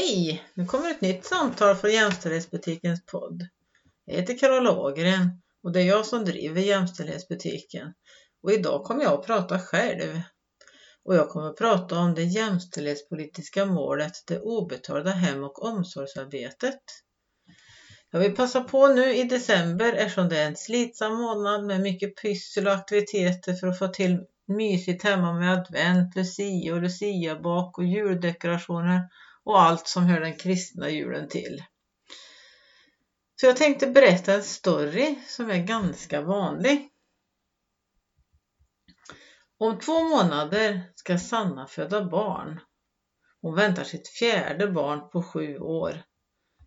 Hej! Nu kommer ett nytt samtal från Jämställdhetsbutikens podd. Jag heter Carola Ågren och det är jag som driver Jämställdhetsbutiken. Och idag kommer jag att prata själv. Och jag kommer att prata om det jämställdhetspolitiska målet, det obetalda hem och omsorgsarbetet. Jag vill passa på nu i december eftersom det är en slitsam månad med mycket pyssel och aktiviteter för att få till mysigt hemma med advent, lucia och luciabak och juldekorationer och allt som hör den kristna julen till. Så jag tänkte berätta en story som är ganska vanlig. Om två månader ska Sanna föda barn. Hon väntar sitt fjärde barn på sju år.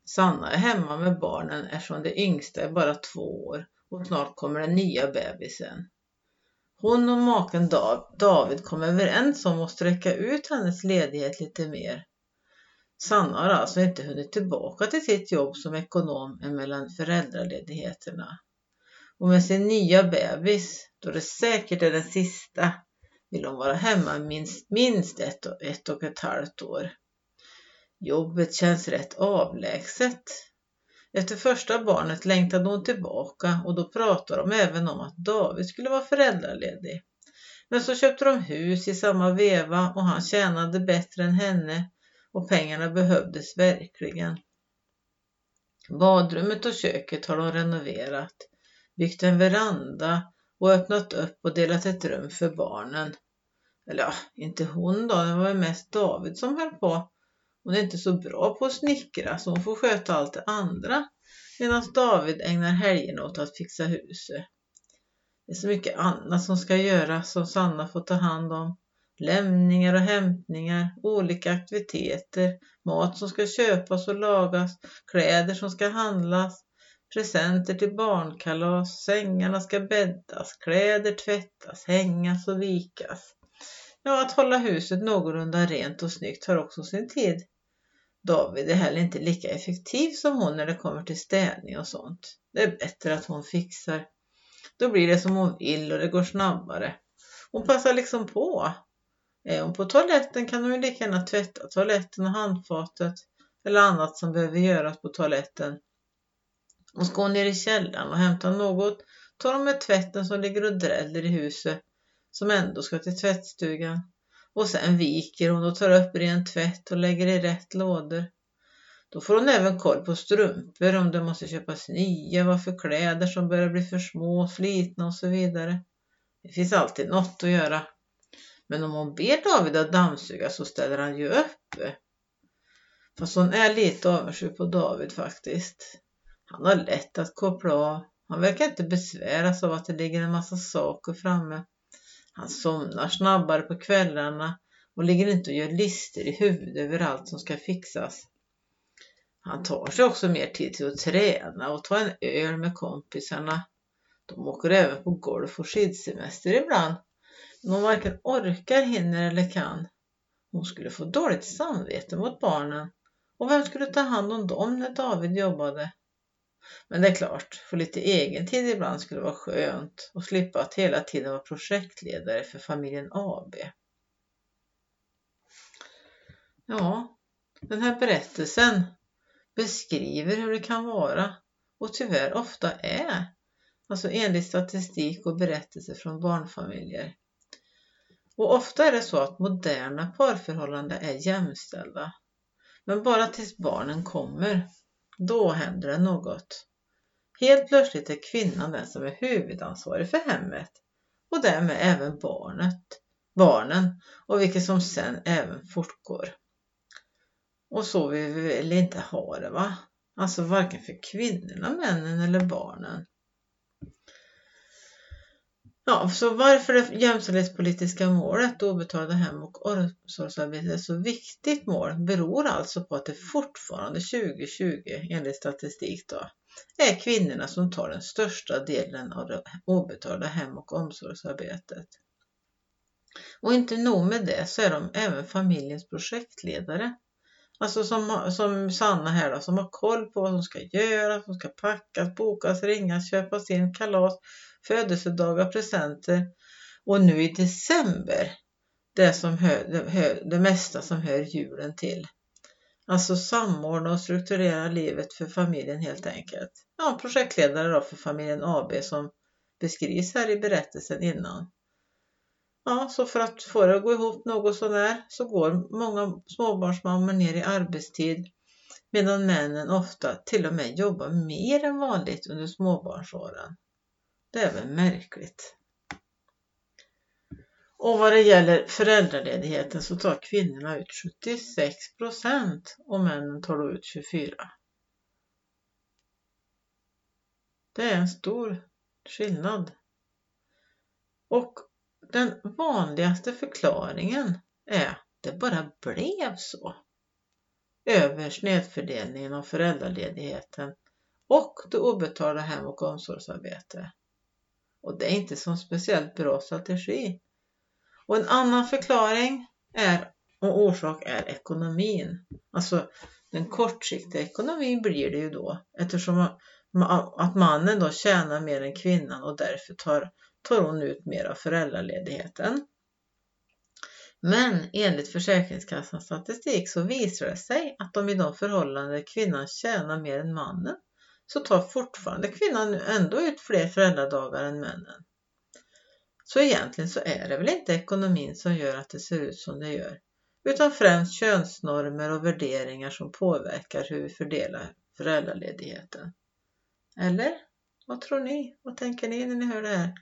Sanna är hemma med barnen eftersom det yngsta är bara två år och snart kommer den nya bebisen. Hon och maken David kom överens om att sträcka ut hennes ledighet lite mer. Sanna har alltså inte hunnit tillbaka till sitt jobb som ekonom mellan föräldraledigheterna. Och med sin nya bebis, då det säkert är den sista, vill hon vara hemma minst, minst ett, ett och ett halvt år. Jobbet känns rätt avlägset. Efter första barnet längtade hon tillbaka och då pratade de även om att David skulle vara föräldraledig. Men så köpte de hus i samma veva och han tjänade bättre än henne och pengarna behövdes verkligen. Badrummet och köket har de renoverat, byggt en veranda och öppnat upp och delat ett rum för barnen. Eller ja, inte hon då, det var mest David som höll på. Hon är inte så bra på att snickra så hon får sköta allt det andra medan David ägnar helgerna åt att fixa huset. Det är så mycket annat som ska göras som Sanna får ta hand om lämningar och hämtningar, olika aktiviteter, mat som ska köpas och lagas, kläder som ska handlas, presenter till barnkalas, sängarna ska bäddas, kläder tvättas, hängas och vikas. Ja, att hålla huset någorlunda rent och snyggt tar också sin tid. David är heller inte lika effektiv som hon när det kommer till städning och sånt. Det är bättre att hon fixar. Då blir det som hon vill och det går snabbare. Hon passar liksom på. Eh, Är hon på toaletten kan hon ju lika gärna tvätta toaletten och handfatet eller annat som behöver göras på toaletten. Och ska hon ner i källaren och hämta något tar hon med tvätten som ligger och dräller i huset som ändå ska till tvättstugan. Och sen viker hon och tar upp ren tvätt och lägger i rätt lådor. Då får hon även koll på strumpor om det måste köpas nya, vad för kläder som börjar bli för små, slitna och så vidare. Det finns alltid något att göra. Men om hon ber David att dammsuga så ställer han ju upp. Fast hon är lite avundsjuk på David faktiskt. Han har lätt att koppla av. Han verkar inte besväras av att det ligger en massa saker framme. Han somnar snabbare på kvällarna och ligger inte och gör lister i huvudet över allt som ska fixas. Han tar sig också mer tid till att träna och ta en öl med kompisarna. De åker även på golf och skidsemester ibland hon varken orkar, hinner eller kan. Hon skulle få dåligt samvete mot barnen. Och vem skulle ta hand om dem när David jobbade? Men det är klart, få lite egen tid ibland skulle vara skönt och slippa att hela tiden vara projektledare för familjen AB. Ja, den här berättelsen beskriver hur det kan vara och tyvärr ofta är, alltså enligt statistik och berättelser från barnfamiljer. Och ofta är det så att moderna parförhållanden är jämställda. Men bara tills barnen kommer, då händer det något. Helt plötsligt är kvinnan den som är huvudansvarig för hemmet och därmed även barnet, barnen och vilket som sen även fortgår. Och så vill vi väl inte ha det va? Alltså varken för kvinnorna, männen eller barnen. Ja, så varför det jämställdhetspolitiska målet, obetalda hem och omsorgsarbete, är så viktigt mål beror alltså på att det fortfarande 2020 enligt statistik då, är kvinnorna som tar den största delen av det obetalda hem och omsorgsarbetet. Och inte nog med det så är de även familjens projektledare. Alltså som, som Sanna här då, som har koll på vad som ska göras, som ska packas, bokas, ringas, köpas in, kalas, födelsedagar, presenter och nu i december det, som hör, det, hör, det mesta som hör julen till. Alltså samordna och strukturera livet för familjen helt enkelt. Ja, projektledare då för familjen AB som beskrivs här i berättelsen innan. Ja, så för att få det att gå ihop något sådär så går många småbarnsmammor ner i arbetstid medan männen ofta till och med jobbar mer än vanligt under småbarnsåren. Det är väl märkligt. Och vad det gäller föräldraledigheten så tar kvinnorna ut 76 procent och männen tar då ut 24. Det är en stor skillnad. Och den vanligaste förklaringen är att det bara blev så. Över snedfördelningen av föräldraledigheten och det obetalda hem och omsorgsarbete. Och det är inte som speciellt bra strategi. Och en annan förklaring är och orsak är ekonomin. Alltså den kortsiktiga ekonomin blir det ju då eftersom att mannen då tjänar mer än kvinnan och därför tar, tar hon ut mer av föräldraledigheten. Men enligt Försäkringskassans statistik så visar det sig att om i de förhållanden kvinnan tjänar mer än mannen så tar fortfarande kvinnan ändå ut fler föräldradagar än männen. Så egentligen så är det väl inte ekonomin som gör att det ser ut som det gör, utan främst könsnormer och värderingar som påverkar hur vi fördelar föräldraledigheten. Eller? Vad tror ni? Vad tänker ni när ni hör det här?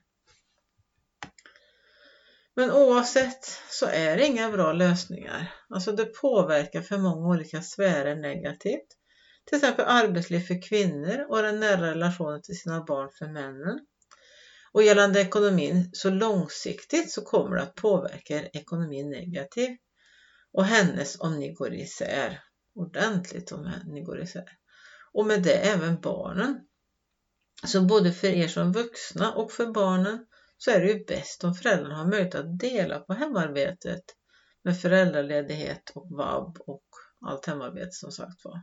Men oavsett så är det inga bra lösningar. Alltså det påverkar för många olika sfärer negativt. Till exempel arbetsliv för kvinnor och den nära relationen till sina barn för männen. Och gällande ekonomin så långsiktigt så kommer det att påverka ekonomin negativt och hennes om ni går isär. Ordentligt om ni går isär. Och med det även barnen. Så både för er som vuxna och för barnen så är det ju bäst om föräldrarna har möjlighet att dela på hemarbetet med föräldraledighet och vab och allt hemarbete som sagt var.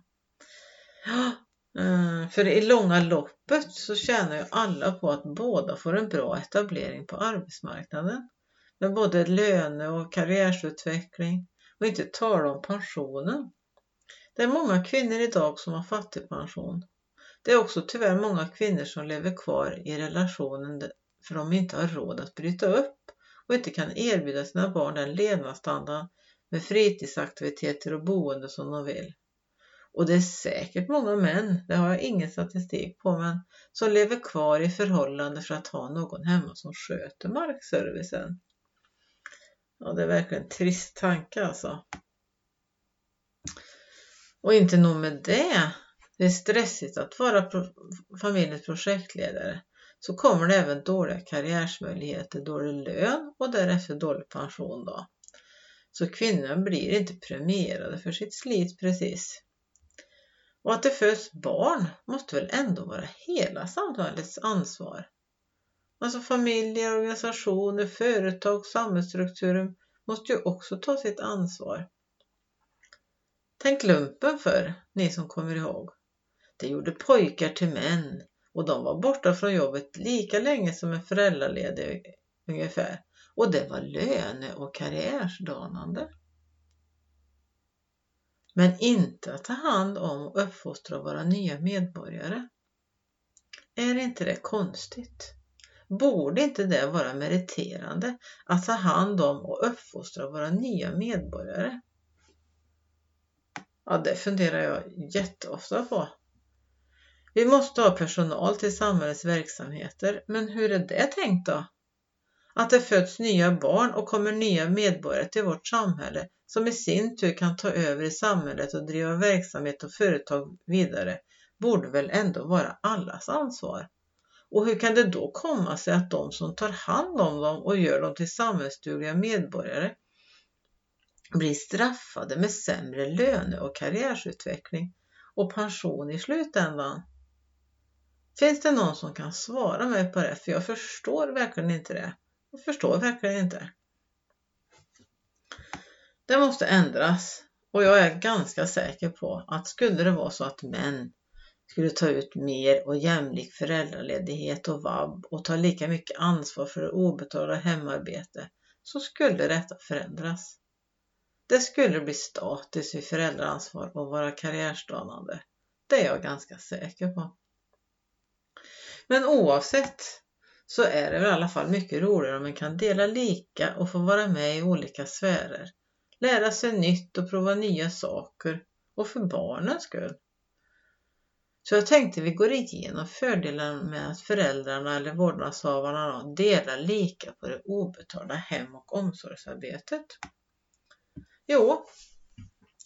Eh, för i långa loppet så tjänar ju alla på att båda får en bra etablering på arbetsmarknaden med både löne och karriärsutveckling och inte tala om pensionen. Det är många kvinnor idag som har fattigpension. Det är också tyvärr många kvinnor som lever kvar i relationen för de inte har råd att bryta upp och inte kan erbjuda sina barn den levnadsstandard med fritidsaktiviteter och boende som de vill. Och det är säkert många män, det har jag ingen statistik på, men som lever kvar i förhållande för att ha någon hemma som sköter markservicen. Ja, det är verkligen en trist tanke alltså. Och inte nog med det, det är stressigt att vara familjens projektledare. Så kommer det även dåliga karriärsmöjligheter, dålig lön och därefter dålig pension då. Så kvinnorna blir inte premierade för sitt slit precis. Och att det föds barn måste väl ändå vara hela samhällets ansvar. Alltså familjer, organisationer, företag, samhällsstrukturen måste ju också ta sitt ansvar. Tänk lumpen för ni som kommer ihåg. Det gjorde pojkar till män och de var borta från jobbet lika länge som en föräldraledig ungefär. Och det var löne och karriärsdanande men inte att ta hand om och uppfostra våra nya medborgare. Är inte det konstigt? Borde inte det vara meriterande att ta hand om och uppfostra våra nya medborgare? Ja, det funderar jag jätteofta på. Vi måste ha personal till samhällets verksamheter, men hur är det tänkt då? Att det föds nya barn och kommer nya medborgare till vårt samhälle som i sin tur kan ta över i samhället och driva verksamhet och företag vidare borde väl ändå vara allas ansvar. Och hur kan det då komma sig att de som tar hand om dem och gör dem till samhällsdugliga medborgare blir straffade med sämre löne och karriärsutveckling och pension i slutändan? Finns det någon som kan svara mig på det? För jag förstår verkligen inte det. Jag förstår verkligen inte. Det måste ändras och jag är ganska säker på att skulle det vara så att män skulle ta ut mer och jämlik föräldraledighet och vab och ta lika mycket ansvar för det obetalda hemarbete så skulle detta förändras. Det skulle bli status i föräldraansvar och vara karriärstanande. Det är jag ganska säker på. Men oavsett så är det i alla fall mycket roligare om man kan dela lika och få vara med i olika sfärer. Lära sig nytt och prova nya saker och för barnens skull. Så jag tänkte vi går igenom fördelarna med att föräldrarna eller vårdnadshavarna delar lika på det obetalda hem och omsorgsarbetet. Jo,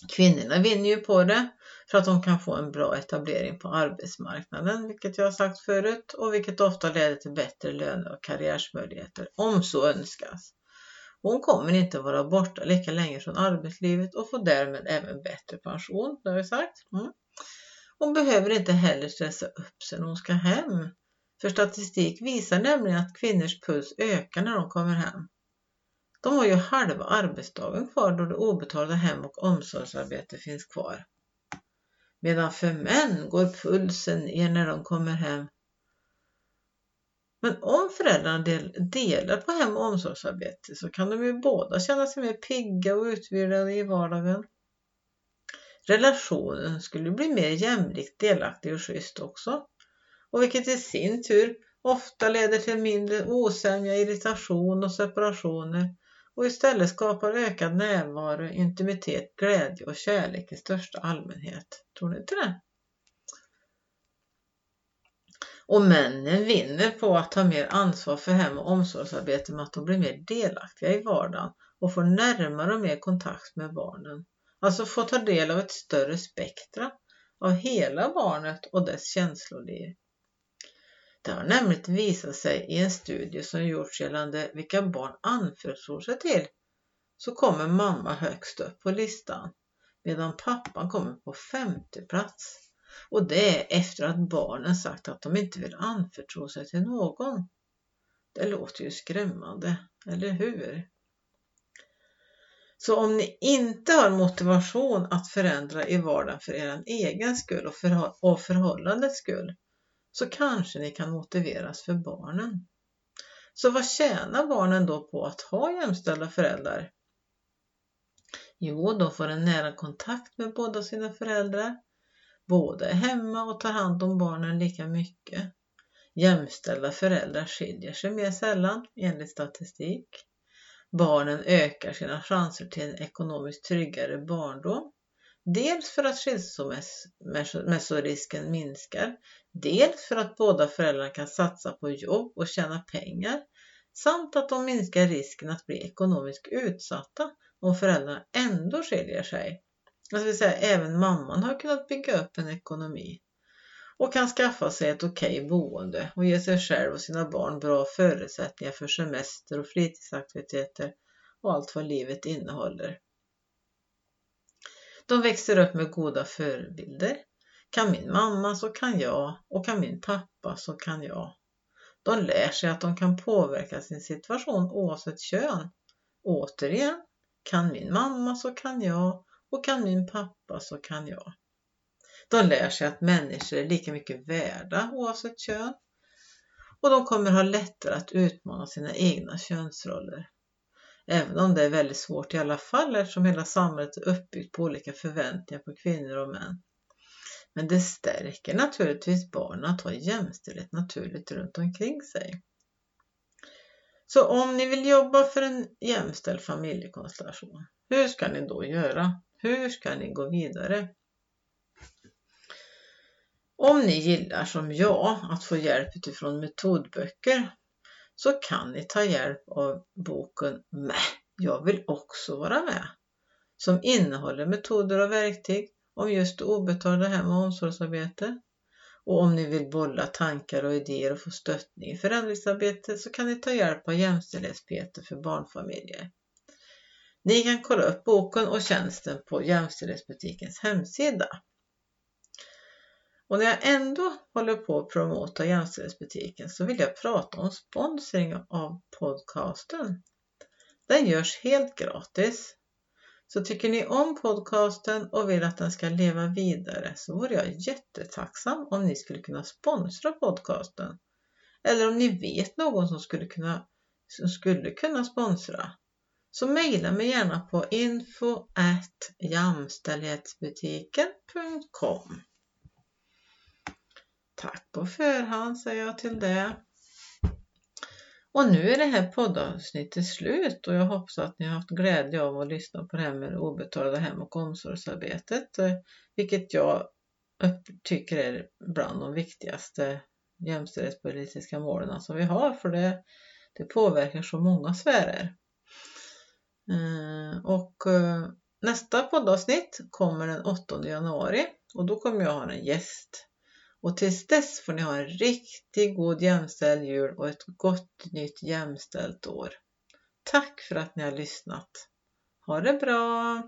kvinnorna vinner ju på det för att de kan få en bra etablering på arbetsmarknaden, vilket jag har sagt förut och vilket ofta leder till bättre löner och karriärsmöjligheter om så önskas. Hon kommer inte vara borta lika länge från arbetslivet och får därmed även bättre pension, det har vi sagt. Mm. Hon behöver inte heller stressa upp sig när hon ska hem. För statistik visar nämligen att kvinnors puls ökar när de kommer hem. De har ju halva arbetsdagen kvar då det obetalda hem och omsorgsarbetet finns kvar. Medan för män går pulsen ner när de kommer hem. Men om föräldrarna delar på hem och omsorgsarbete så kan de ju båda känna sig mer pigga och utvilade i vardagen. Relationen skulle bli mer jämlikt delaktig och schysst också. Och vilket i sin tur ofta leder till mindre osämja, irritation och separationer och istället skapar ökad närvaro, intimitet, glädje och kärlek i största allmänhet. Tror ni inte det? Och männen vinner på att ta mer ansvar för hem och omsorgsarbete med att de blir mer delaktiga i vardagen och får närmare och mer kontakt med barnen. Alltså få ta del av ett större spektra av hela barnet och dess känsloliv. Det har nämligen visat sig i en studie som gjorts gällande vilka barn anförtror sig till så kommer mamma högst upp på listan medan pappan kommer på femte plats. Och det är efter att barnen sagt att de inte vill anförtro sig till någon. Det låter ju skrämmande, eller hur? Så om ni inte har motivation att förändra i vardagen för er egen skull och, förhå och förhållandets skull så kanske ni kan motiveras för barnen. Så vad tjänar barnen då på att ha jämställda föräldrar? Jo, de får en nära kontakt med båda sina föräldrar. Båda är hemma och tar hand om barnen lika mycket. Jämställda föräldrar skiljer sig mer sällan enligt statistik. Barnen ökar sina chanser till en ekonomiskt tryggare barndom. Dels för att skilsmässorisken minskar, dels för att båda föräldrarna kan satsa på jobb och tjäna pengar samt att de minskar risken att bli ekonomiskt utsatta om föräldrarna ändå skiljer sig. Alltså, Det vill säga även mamman har kunnat bygga upp en ekonomi och kan skaffa sig ett okej okay boende och ge sig själv och sina barn bra förutsättningar för semester och fritidsaktiviteter och allt vad livet innehåller. De växer upp med goda förebilder. Kan min mamma så kan jag och kan min pappa så kan jag. De lär sig att de kan påverka sin situation oavsett kön. Återigen, kan min mamma så kan jag och kan min pappa så kan jag. De lär sig att människor är lika mycket värda oavsett kön och de kommer ha lättare att utmana sina egna könsroller. Även om det är väldigt svårt i alla fall eftersom hela samhället är uppbyggt på olika förväntningar på kvinnor och män. Men det stärker naturligtvis barnen att ha jämställdhet naturligt runt omkring sig. Så om ni vill jobba för en jämställd familjekonstellation, hur ska ni då göra? Hur ska ni gå vidare? Om ni gillar som jag att få hjälp utifrån metodböcker så kan ni ta hjälp av boken Mäh, jag vill också vara med som innehåller metoder och verktyg om just obetalda hem och omsorgsarbete. Och om ni vill bolla tankar och idéer och få stöttning i förändringsarbetet så kan ni ta hjälp av Jämställdhetspeter för barnfamiljer. Ni kan kolla upp boken och tjänsten på Jämställdhetsbutikens hemsida. Och när jag ändå håller på att promota jämställdhetsbutiken så vill jag prata om sponsring av podcasten. Den görs helt gratis. Så tycker ni om podcasten och vill att den ska leva vidare så vore jag jättetacksam om ni skulle kunna sponsra podcasten. Eller om ni vet någon som skulle kunna, som skulle kunna sponsra Så mejla mig gärna på info Tack på förhand säger jag till det. Och nu är det här poddavsnittet slut och jag hoppas att ni har haft glädje av att lyssna på det här med det obetalda hem och omsorgsarbetet, eh, vilket jag tycker är bland de viktigaste jämställdhetspolitiska målen som vi har, för det, det påverkar så många sfärer. Eh, och eh, nästa poddavsnitt kommer den 8 januari och då kommer jag ha en gäst. Och tills dess får ni ha en riktigt god jämställd jul och ett gott nytt jämställt år. Tack för att ni har lyssnat. Ha det bra!